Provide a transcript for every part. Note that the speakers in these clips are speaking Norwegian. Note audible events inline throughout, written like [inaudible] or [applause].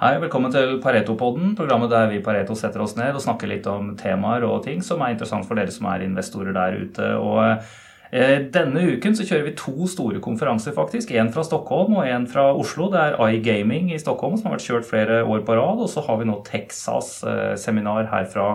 Hei, velkommen til Pareto-podden, programmet der vi Pareto setter oss ned og snakker litt om temaer og ting som er interessant for dere som er investorer der ute. Og eh, Denne uken så kjører vi to store konferanser, faktisk. En fra Stockholm og en fra Oslo. Det er iGaming i Stockholm, som har vært kjørt flere år på rad. Og så har vi nå Texas-seminar eh, her fra,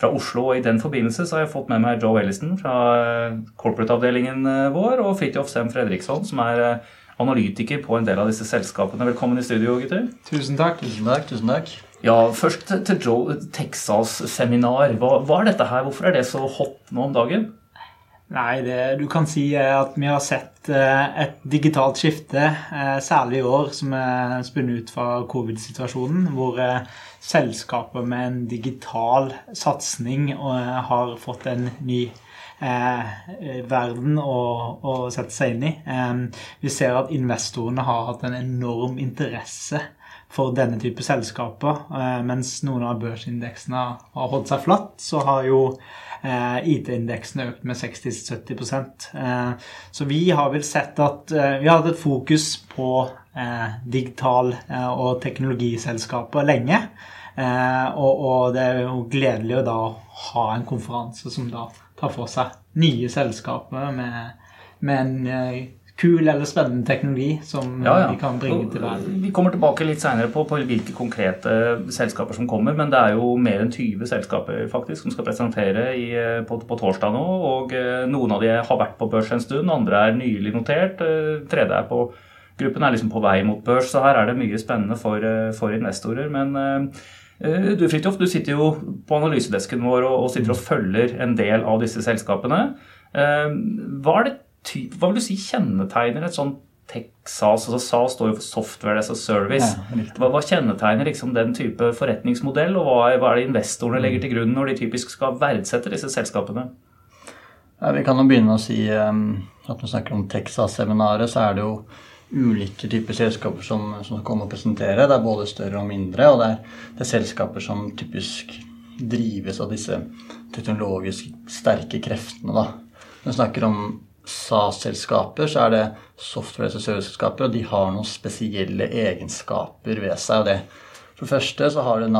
fra, Oslo. Og i den forbindelse så har jeg fått med meg Joe Ellison fra eh, corporate-avdelingen vår, og Fridtjof Sem Fredriksson, som er analytiker på en del av disse selskapene. Velkommen i studio, gutter. Tusen takk. Tusen takk, tusen takk. Ja, Først til Joe Texas-seminar. Hva, hva, er dette her? Hvorfor er det så hot nå om dagen? Nei, det du kan si er at vi har sett eh, et digitalt skifte, eh, særlig i år, som er spunnet ut fra covid-situasjonen, hvor eh, selskaper med en digital satsing har fått en ny eh, verden å, å, sette seg inn i. Eh, vi ser at investorene har hatt en enorm interesse for denne type selskaper. Eh, mens noen av børsindeksene har holdt seg flatt, så har jo eh, IT-indeksen økt med 60-70 eh, Så vi har vel sett at eh, vi har hatt et fokus på eh, digital- og teknologiselskaper lenge. Og, og, det er jo gledelig å da ha en konferanse som da tar for seg nye selskaper med, med en eh, kul eller spennende teknologi som ja, ja. vi kan bringe til verden. Vi kommer tilbake litt seinere på, på, hvilke konkrete selskaper som kommer, men det er jo mer enn 20 selskaper faktisk som skal presentere i, eh, på, på, torsdag nå. og eh, Noen av de har vært på børs en stund, andre er nylig notert. Tredje er på Gruppen er liksom på vei mot børs, så her er det mye spennende for, for investorer. men Eh, du Fritjof, du sitter jo på analysedesken vår og, sitter og følger en del av disse selskapene. Eh, hva, det, hva vil du si kjennetegner et sånt Texas, altså SAS står jo for Software as a Service. Hva, hva kjennetegner liksom den type forretningsmodell, og hva er, hva er, det investorene legger til grunn når de typisk skal verdsette disse selskapene? Ja, vi kan jo begynne å si um, at når vi snakker om Texas-seminaret, så er det jo ulike typer selskaper som, som kommer og presenterer. Det er både større og mindre, og det er, det er selskaper som typisk drives av disse teknologisk sterke kreftene. Da. Når vi snakker om SAS-selskaper, så er det software- og serviceselskaper, og de har noen spesielle egenskaper ved seg. det for det første så har du den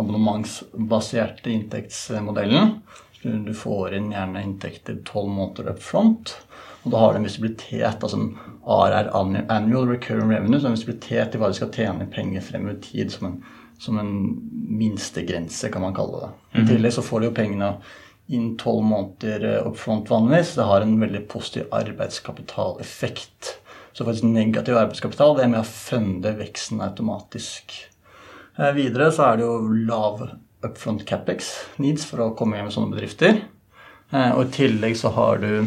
abonnementsbaserte inntektsmodellen. Du får inn gjerne inntekter tolv måneder up front. Og da har du en visibilitet, altså en ARR, annual recurring revenue, så en visibilitet i hva du skal tjene penger frem i tid, som en, som en minstegrense, kan man kalle det. I mhm. tillegg så får du jo pengene inn tolv måneder eh, up front vanligvis. Det har en veldig positiv arbeidskapitaleffekt. Så faktisk negativ arbeidskapital det er med å funde veksten automatisk. Eh, videre så er det jo lav upfront capex needs for å komme hjem med sånne bedrifter. Eh, og i tillegg så har du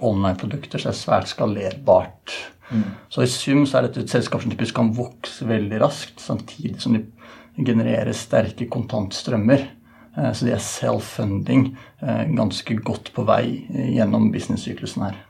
online-produkter som er svært skalerbart. Mm. Så i sum så er dette et selskap som typisk kan vokse veldig raskt, samtidig som de genererer sterke kontantstrømmer. Eh, så de er self-funding eh, ganske godt på vei gjennom business-syklusen her.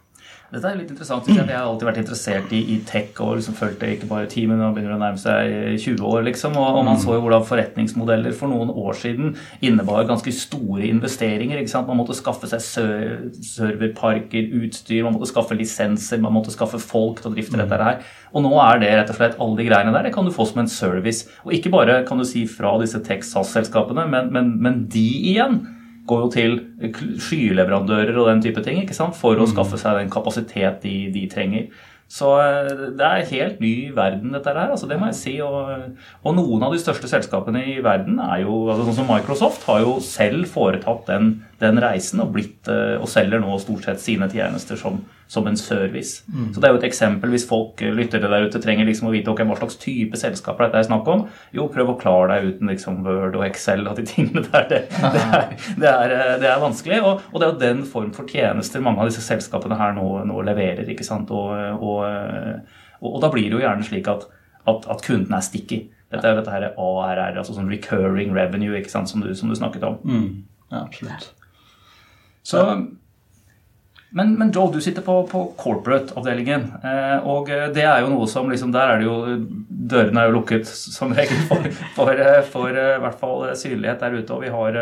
Dette er litt interessant. Jeg har alltid vært interessert i, i tech og liksom fulgt det ikke bare i men nå begynner å nærme seg 20 år. liksom, og, og, Man så jo hvordan forretningsmodeller for noen år siden innebar ganske store investeringer. ikke sant, Man måtte skaffe seg serverparker, utstyr, man måtte skaffe lisenser, man måtte skaffe folk til å drifte dette her. Og nå er det rett og slett alle de greiene der det kan du få som en service. Og ikke bare kan du si fra disse tech-SAS-selskapene, men, men, men de igjen går jo til skyleverandører og den type ting ikke sant? for å mm. skaffe seg den kapasitet de, de trenger. Så eh, det er helt ny verden, dette her. altså Det må jeg si. Og, og noen av de største selskapene i verden, er jo, altså sånn som Microsoft, har jo selv foretatt den, den reisen og, blitt, eh, og selger nå stort sett sine tjenester som, som en service. Mm. Så det er jo et eksempel hvis folk eh, lytter til der ute trenger liksom å vite okay, hva slags type selskaper dette er snakk om. Jo, prøv å klare deg uten liksom Word og Excel og de tingene der. Det, [laughs] det, er, det, er, eh, det er, vanskelig. Og, og, det er jo den form for tjenester mange av disse selskapene her nå, nå leverer. ikke sant? Og, og, og, da blir det jo gjerne slik at, at, at kunden er sticky. Dette er jo dette her ARR, altså sånn recurring revenue, ikke sant, som du, som du snakket om. Mm. Ja, absolutt. Så Men, men, Joe, du sitter på, på corporate-avdelingen. Eh, og det er jo noe som liksom, Der er det jo Dørene er jo lukket som regel for, for, for i hvert fall synlighet der ute. Og vi har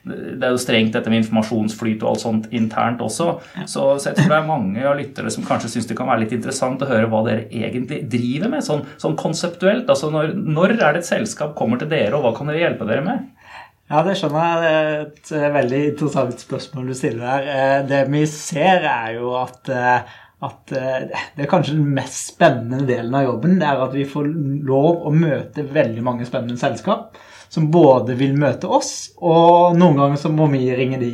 det er jo strengt dette med informasjonsflyt og alt sånt internt også. Så, så, jeg tror det er mange av lyttere som kanskje syns det kan være litt interessant å høre hva dere egentlig driver med, sånn, sånn konseptuelt. Altså når, når, er det et selskap kommer til dere, og hva kan dere hjelpe dere med? Ja, det skjønner jeg. Det er et eh, veldig interessant spørsmål du stiller der. Eh, det vi ser, er jo at, eh, at det er kanskje den mest spennende delen av jobben. Det er at vi får lov å møte veldig mange spennende selskap som både vil møte oss, og noen ganger så må vi ringe de.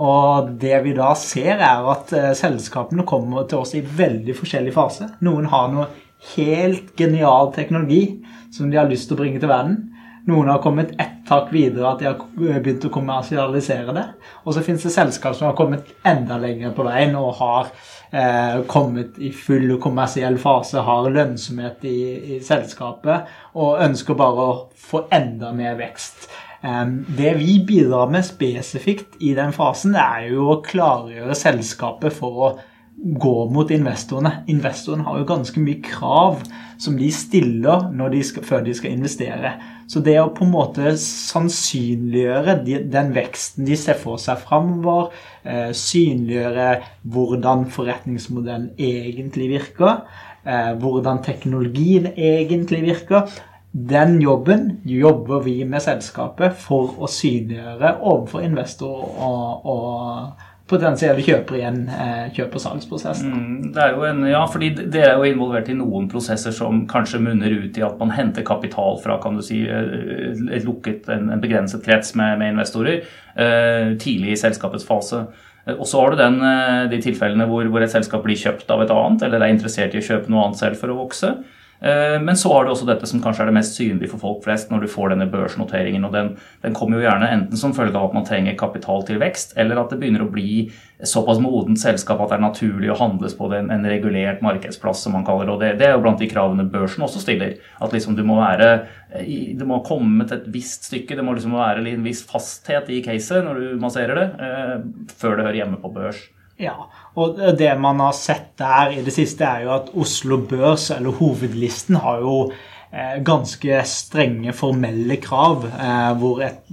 Og det vi da ser, er at selskapene kommer til oss i veldig forskjellig fase. Noen har noe helt genial teknologi som de har lyst til å bringe til verden. Noen har kommet ett tak videre, at de har begynt å kommersialisere det. Og så finnes det selskap som har kommet enda lenger på veien og har eh, kommet i full kommersiell fase, har lønnsomhet i, i, selskapet og ønsker bare å få enda mer vekst. Det vi bidrar med spesifikt i den fasen, er jo å klargjøre selskapet for å gå mot investorene. Investorene har jo ganske mye krav som de stiller de skal, før de skal investere. Så det å på en måte sannsynliggjøre den veksten de ser for seg framover, eh, synliggjøre hvordan forretningsmodellen egentlig virker, eh, hvordan teknologien egentlig virker, den jobben jobber vi med selskapet for å synliggjøre overfor investor og, og potensielle kjøper i en eh, kjøp- og salgsprosess. Mm, det er jo en, ja, fordi Dere er jo involvert i noen prosesser som kanskje munner ut i at man henter kapital fra kan du si, eh, et lukket, en, en begrenset krets med, med investorer eh, tidlig i selskapets fase. Eh, og så har du den, de tilfellene hvor, hvor et selskap blir kjøpt av et annet, eller er interessert i å kjøpe noe annet selv for å vokse. Eh, men så har du også dette som kanskje er det mest synlige for folk flest når du får denne børsnoteringen. og den, den, kommer jo gjerne enten som følge av at man trenger kapital til vekst, eller at det begynner å bli såpass modent selskap at det er naturlig å handles på en, en regulert markedsplass, som man kaller det. Og det, det, er jo blant de kravene børsen også stiller. At liksom du må være det må komme til et visst stykke, det må liksom være en viss fasthet i caset når du masserer det, eh, før det hører hjemme på børs. Ja, og det man har sett der i det siste, er jo at Oslo Børs, eller hovedlisten, har jo eh, ganske strenge formelle krav, eh, hvor et,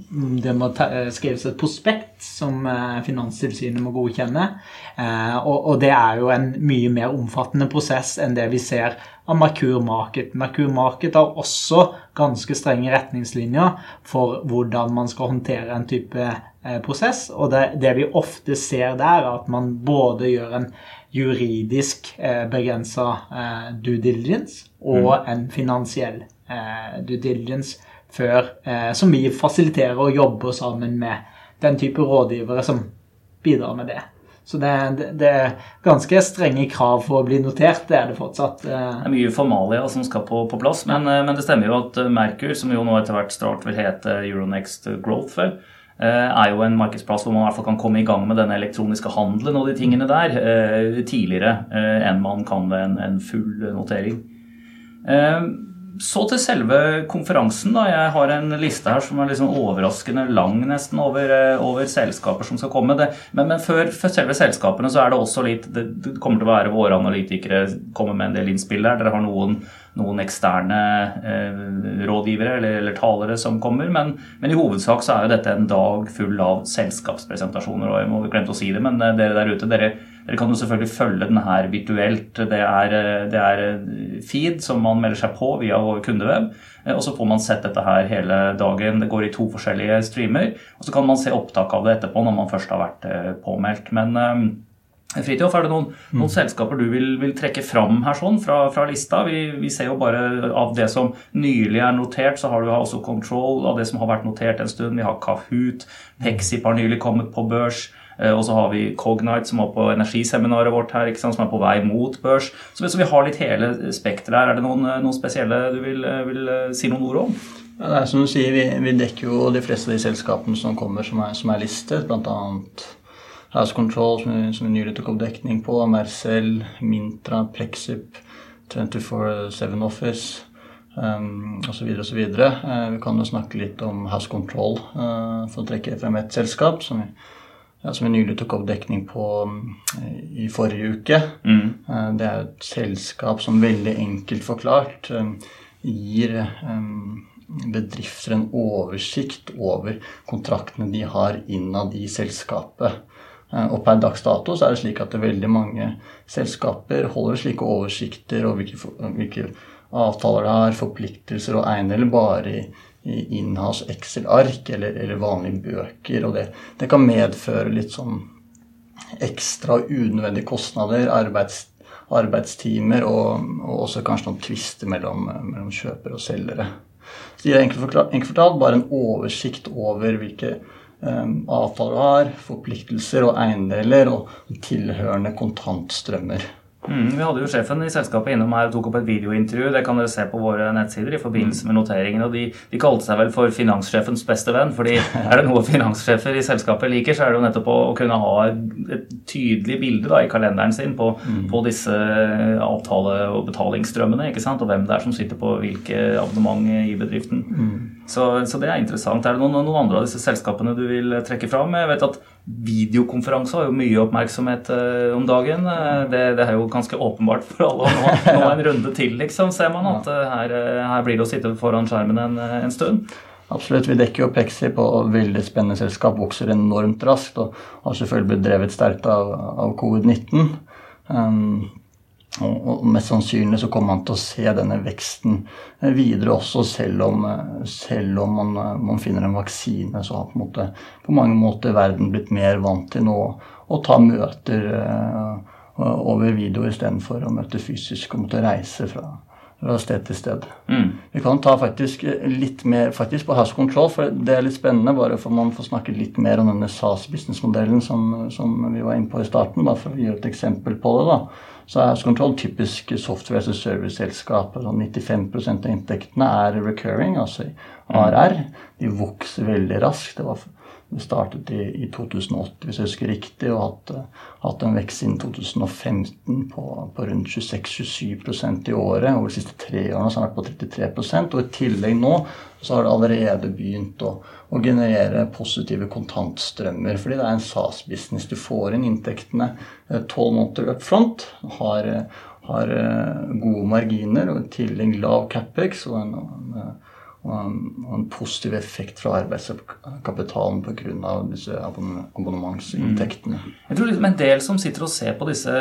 det må eh, skrives et prospekt som Finanstilsynet må godkjenne. Og, og, det er jo en mye mer omfattende prosess enn det vi ser av Merkur Market. Merkur Market har også ganske strenge retningslinjer for hvordan man skal håndtere en type Eh, prosess. Og det, det, vi ofte ser der, er at man både gjør en juridisk eh, begrensa eh, due diligence og mm. en finansiell due diligence før, som vi fasiliterer og jobber sammen med den type rådgivere som bidrar med det. Så det, det, det, er ganske strenge krav for å bli notert. Det er det fortsatt. Eh. Det er mye formalia som skal på, på plass. Men, men, det stemmer jo at Merkur, som jo nå etter hvert snart vil hete Euronext Growth, Eh, er jo en markedsplass hvor man i hvert fall kan komme i gang med denne elektroniske handelen og de tingene der eh, tidligere eh, enn man kan ved en, en full notering. Så til selve konferansen. da, Jeg har en liste her som er liksom overraskende lang nesten over, over selskaper som skal komme. Det, men, men før, for selve selskapene så er det også litt Det, det kommer til å være våre analytikere kommer med en del innspill der. Dere har noen noen eksterne eh, rådgivere eller, eller, talere som kommer. Men, men, i hovedsak så er jo dette en dag full av selskapspresentasjoner. og jeg må glemte å si det, men eh, dere der ute, dere, dere kan jo selvfølgelig følge den her virtuelt. Det er, eh, det er, eh, feed som man melder seg på via vår kundeweb. Og så får man sett dette her hele dagen. Det går i to forskjellige streamer. Og så kan man se opptak av det etterpå når man først har vært påmeldt. Men Fritjof, er det noen, mm. selskaper du vil, vil, trekke fram her sånn fra, fra lista? Vi, vi, ser jo bare av det som nylig er notert, så har du også Control av det som har vært notert en stund. Vi har Kahoot, Pexip har nylig kommet på børs. Eh, og så har vi Cognite, som var på energiseminaret vårt her, som er på vei mot børs. Så, så vi har litt hele spekteret her. Er det noen, noen, spesielle du vil, vil, si noen ord om? Ja, det er som du sier, vi, vi, dekker jo de fleste av de selskapene som kommer som er, som er listet. Blant annet House Control, som vi, som nylig tok opp dekning på, Mercell, Mintra, Plexip, 24-7 Office um, osv. osv. Uh, vi kan jo snakke litt om House Control uh, for å trekke frem et selskap som vi ja, som vi nylig tok opp dekning på i forrige uke. Mm. Det er et selskap som veldig enkelt forklart gir bedrifter en oversikt over kontraktene de har innad i selskapet. Og per dags dato så er det slik at det veldig mange selskaper holder slike oversikter over hvilke, hvilke avtaler det har, forpliktelser og eiendeler bare i, i innehas Excel-ark eller, eller, vanlige bøker. Og det, det, kan medføre litt sånn ekstra unødvendige kostnader, arbeids, arbeidstimer og, og, også kanskje noen tvister mellom, mellom kjøpere og selgere. Så det gir enkelt fortalt bare en oversikt over hvilke avtaler du har, forpliktelser og eiendeler og tilhørende kontantstrømmer. Mm, vi hadde jo sjefen i selskapet innom her og tok opp et videointervju. Det kan dere se på våre nettsider i forbindelse med noteringen. og De, de kalte seg vel for finanssjefens beste venn. fordi [laughs] er det noe finanssjefer i selskapet liker, så er det jo nettopp å, å kunne ha et tydelig bilde da, i kalenderen sin på, mm. på disse avtale- og betalingsstrømmene. ikke sant, Og hvem det er som sitter på hvilke abonnement i bedriften. Mm. Så, så, det er interessant. Er det noen, noen andre av disse selskapene du vil trekke fram? Jeg vet at Videokonferanse har jo mye oppmerksomhet uh, om dagen. Uh, det, det, er jo ganske åpenbart for alle nå, nå en runde til, liksom, ser man. At uh, her, her, blir det å sitte foran skjermen en, en, stund. Absolutt. Vi dekker jo Pexi på veldig spennende selskap, vokser enormt raskt og har selvfølgelig blitt drevet sterkt av, av covid-19. Um, og, mest sannsynlig så kommer man til å se denne veksten eh, videre også, selv om, eh, selv om man, eh, man, finner en vaksine. Så har på, måte, på mange måter verden blitt mer vant til nå å ta møter over video istedenfor å møte fysisk og måtte reise fra, fra sted til sted. Mm. Vi kan ta faktisk litt mer faktisk på House Control, for det er litt spennende. Bare for man får snakke litt mer om denne SAS-businessmodellen som, som, vi var inne på i starten. Bare for å gi et eksempel på det. da så er House Control typisk software as a service-selskap. Sånn 95% av inntektene er recurring, altså ARR. De vokser veldig raskt. Det, var, det startet i, i, 2008, hvis jeg husker riktig, og hatt, hatt en vekst siden 2015 på, på rundt 26-27 i året. Over de siste tre årene så har det vært på 33% Og i tillegg nå så har det allerede begynt å å generere positive kontantstrømmer. Fordi det er en SAS-business. Du får inn inntektene eh, tolv måneder up front. Har, eh, har, eh, gode marginer og i tillegg lav capex og en, en, en, en positiv effekt fra arbeidskapitalen pga. disse abonnementsinntektene. Mm. Jeg tror liksom En del som sitter og ser på disse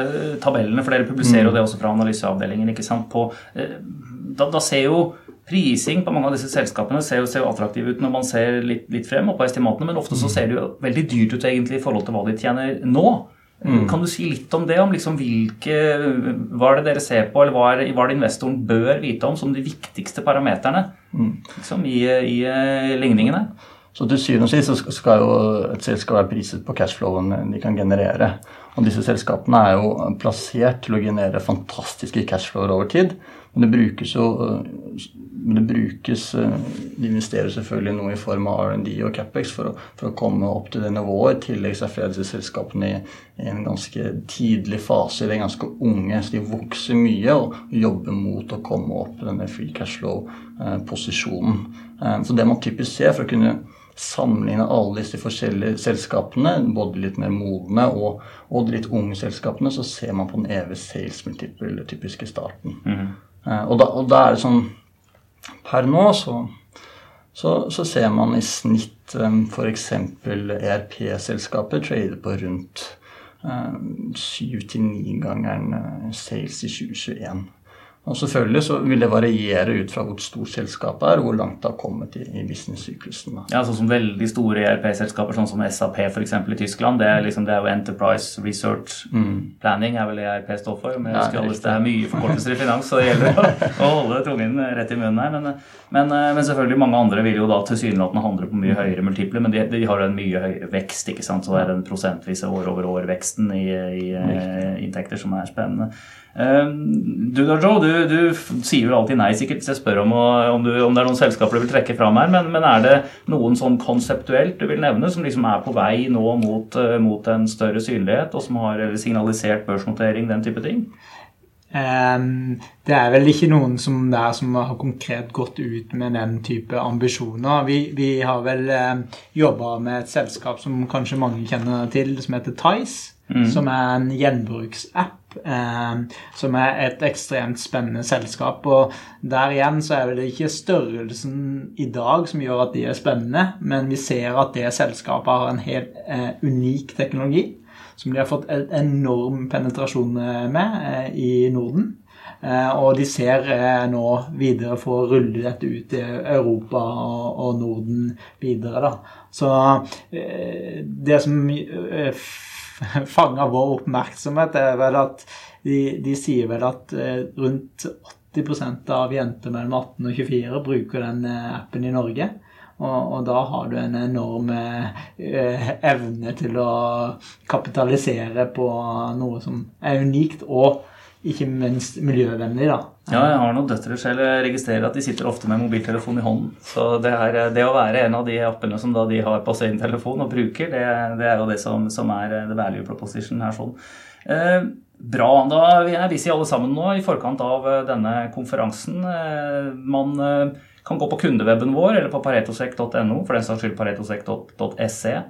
tabellene, for dere publiserer jo mm. det også fra analyseavdelingen, ikke sant, på, da, da ser jo Prising på mange av disse selskapene ser jo, ser jo attraktiv ut når man ser litt, litt, frem og på estimatene, men ofte så ser det jo veldig dyrt ut egentlig i forhold til hva de tjener nå. Mm. Kan du si litt om det? om liksom hvilke, Hva er det dere ser på, eller hva er, hva er det investoren bør vite om som de viktigste parameterne mm. liksom, i, i, i ligningene? Så til syvende og sist skal jo et selskap være priset på cashflowen de kan generere. Og disse selskapene er jo plassert til å generere fantastiske cashflower over tid. Men det brukes jo men det brukes eh, De investerer selvfølgelig noe i form av R&D og Capex for å, for å, komme opp til det nivået. I tillegg så er selskapene i, i, en ganske tidlig fase. De er ganske unge, så de vokser mye og jobber mot å komme opp til denne free cash flow-posisjonen. Eh, så det man typisk ser for å kunne sammenligne alle disse forskjellige selskapene, både litt mer modne og, og de litt unge selskapene, så ser man på den evige sales multiple typisk i starten. Mm. Og, da, og da er det sånn Per nå så, så, så ser man i snitt f.eks. ERP-selskapet trade på rundt syv til ni gangeren uh, sales i 2021. Og Selvfølgelig så vil det variere ut fra hvor stort selskapet er, og hvor langt det har kommet i, i business-syklusen. Ja, sånn som veldig store ERP-selskaper, sånn som SAP f.eks. i Tyskland. Det er, liksom, det er, jo Enterprise Research mm. Planning er vel ERP står for. Men jeg husker det er mye forkortelser i finans, så det gjelder å, å holde tungen rett i munnen her. Men, men, men, selvfølgelig mange andre vil jo da tilsynelatende handle på mye høyere multipler, men de, de, har en mye høyere vekst, ikke sant. Så det er den prosentvise år-over-år-veksten i, i, i inntekter som er spennende. Ehm, du da, Joe, du, du, sier jo alltid nei sikkert hvis jeg spør om, om, du, om, det er noen selskaper du vil trekke fram her, men, men, er det noen sånn konseptuelt du vil nevne som liksom er på vei nå mot, eh, mot en større synlighet, og som har signalisert børsnotering, den type ting? Um, det er vel ikke noen som der som har konkret gått ut med den type ambisjoner. Vi, vi har vel um, jobba med et selskap som kanskje mange kjenner til, som heter Tice. Mm. Som er en gjenbruksapp. Um, som er et ekstremt spennende selskap. Og der igjen så er det ikke størrelsen i dag som gjør at de er spennende, men vi ser at det selskapet har en helt eh, unik teknologi som de har fått en enorm penetrasjon med eh, i Norden. Eh, og de ser eh, nå videre for å rulle dette ut i Europa og Norden videre. Da. Så det som [laughs] fanger vår oppmerksomhet, er vel at de, de sier vel at rundt 80% av jenter mellom 18 og 24 bruker den appen i Norge. Og, og, da har du en enorm eh, evne til å kapitalisere på noe som er unikt, og ikke minst miljøvennlig. da. Ja, jeg har noen døtre selv. Jeg registrerer at de sitter ofte med mobiltelefon i hånden. Så det, er, det å være en av de appene som de har på sin telefon og bruker, det, det er jo det som, som, er the value proposition her. sånn. Eh, bra. Da er vi alle sammen nå i forkant av eh, denne konferansen. Eh, man eh, kan gå på kundeweben vår eller på paretosek.no, for den saks skyld paretosek.se, eh,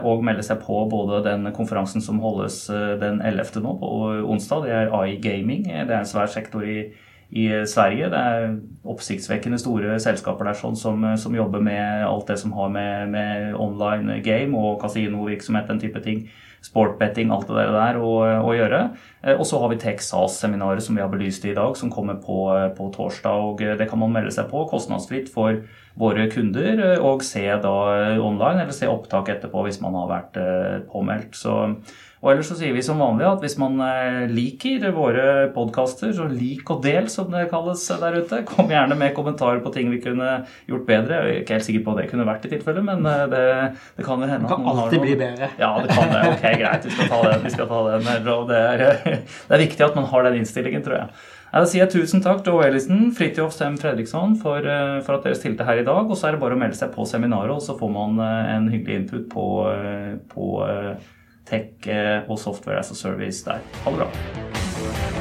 og melde seg på både den konferansen som holdes eh, den 11. nå, på onsdag. Det er AI Gaming. Det er en svær sektor i, i Sverige. Det er oppsiktsvekkende store selskaper der sånn, som, som, jobber med alt det som har med, med online game og kasinovirksomhet, den type ting sportbetting, alt det der å, å gjøre. Eh, og så har vi Texas-seminaret som vi har belyst i dag, som kommer på, eh, på, torsdag. og eh, Det kan man melde seg på kostnadsfritt for våre kunder og se da online, eller se opptak etterpå hvis man har vært påmeldt. Så og ellers så sier vi som vanlig at hvis man eh, liker våre podkaster, så lik og del, som det kalles der ute. Kom gjerne med kommentarer på ting vi kunne gjort bedre. Jeg er ikke helt sikker på hva det kunne vært i tilfelle, men eh, det, det kan jo hende Det kan alltid bli bedre. Ja, det kan det. Ok, greit. Vi skal ta den. Vi skal ta den. Det er, det er viktig at man har den innstillingen, tror jeg. Da sier jeg tusen takk til Ellison, Fridtjof Sem Fredriksson for, eh, for, at dere stilte her i dag. Og så er det bare å melde seg på seminaret, og så får man en hyggelig input på, på tech eh, og software as a service der. Ha det bra.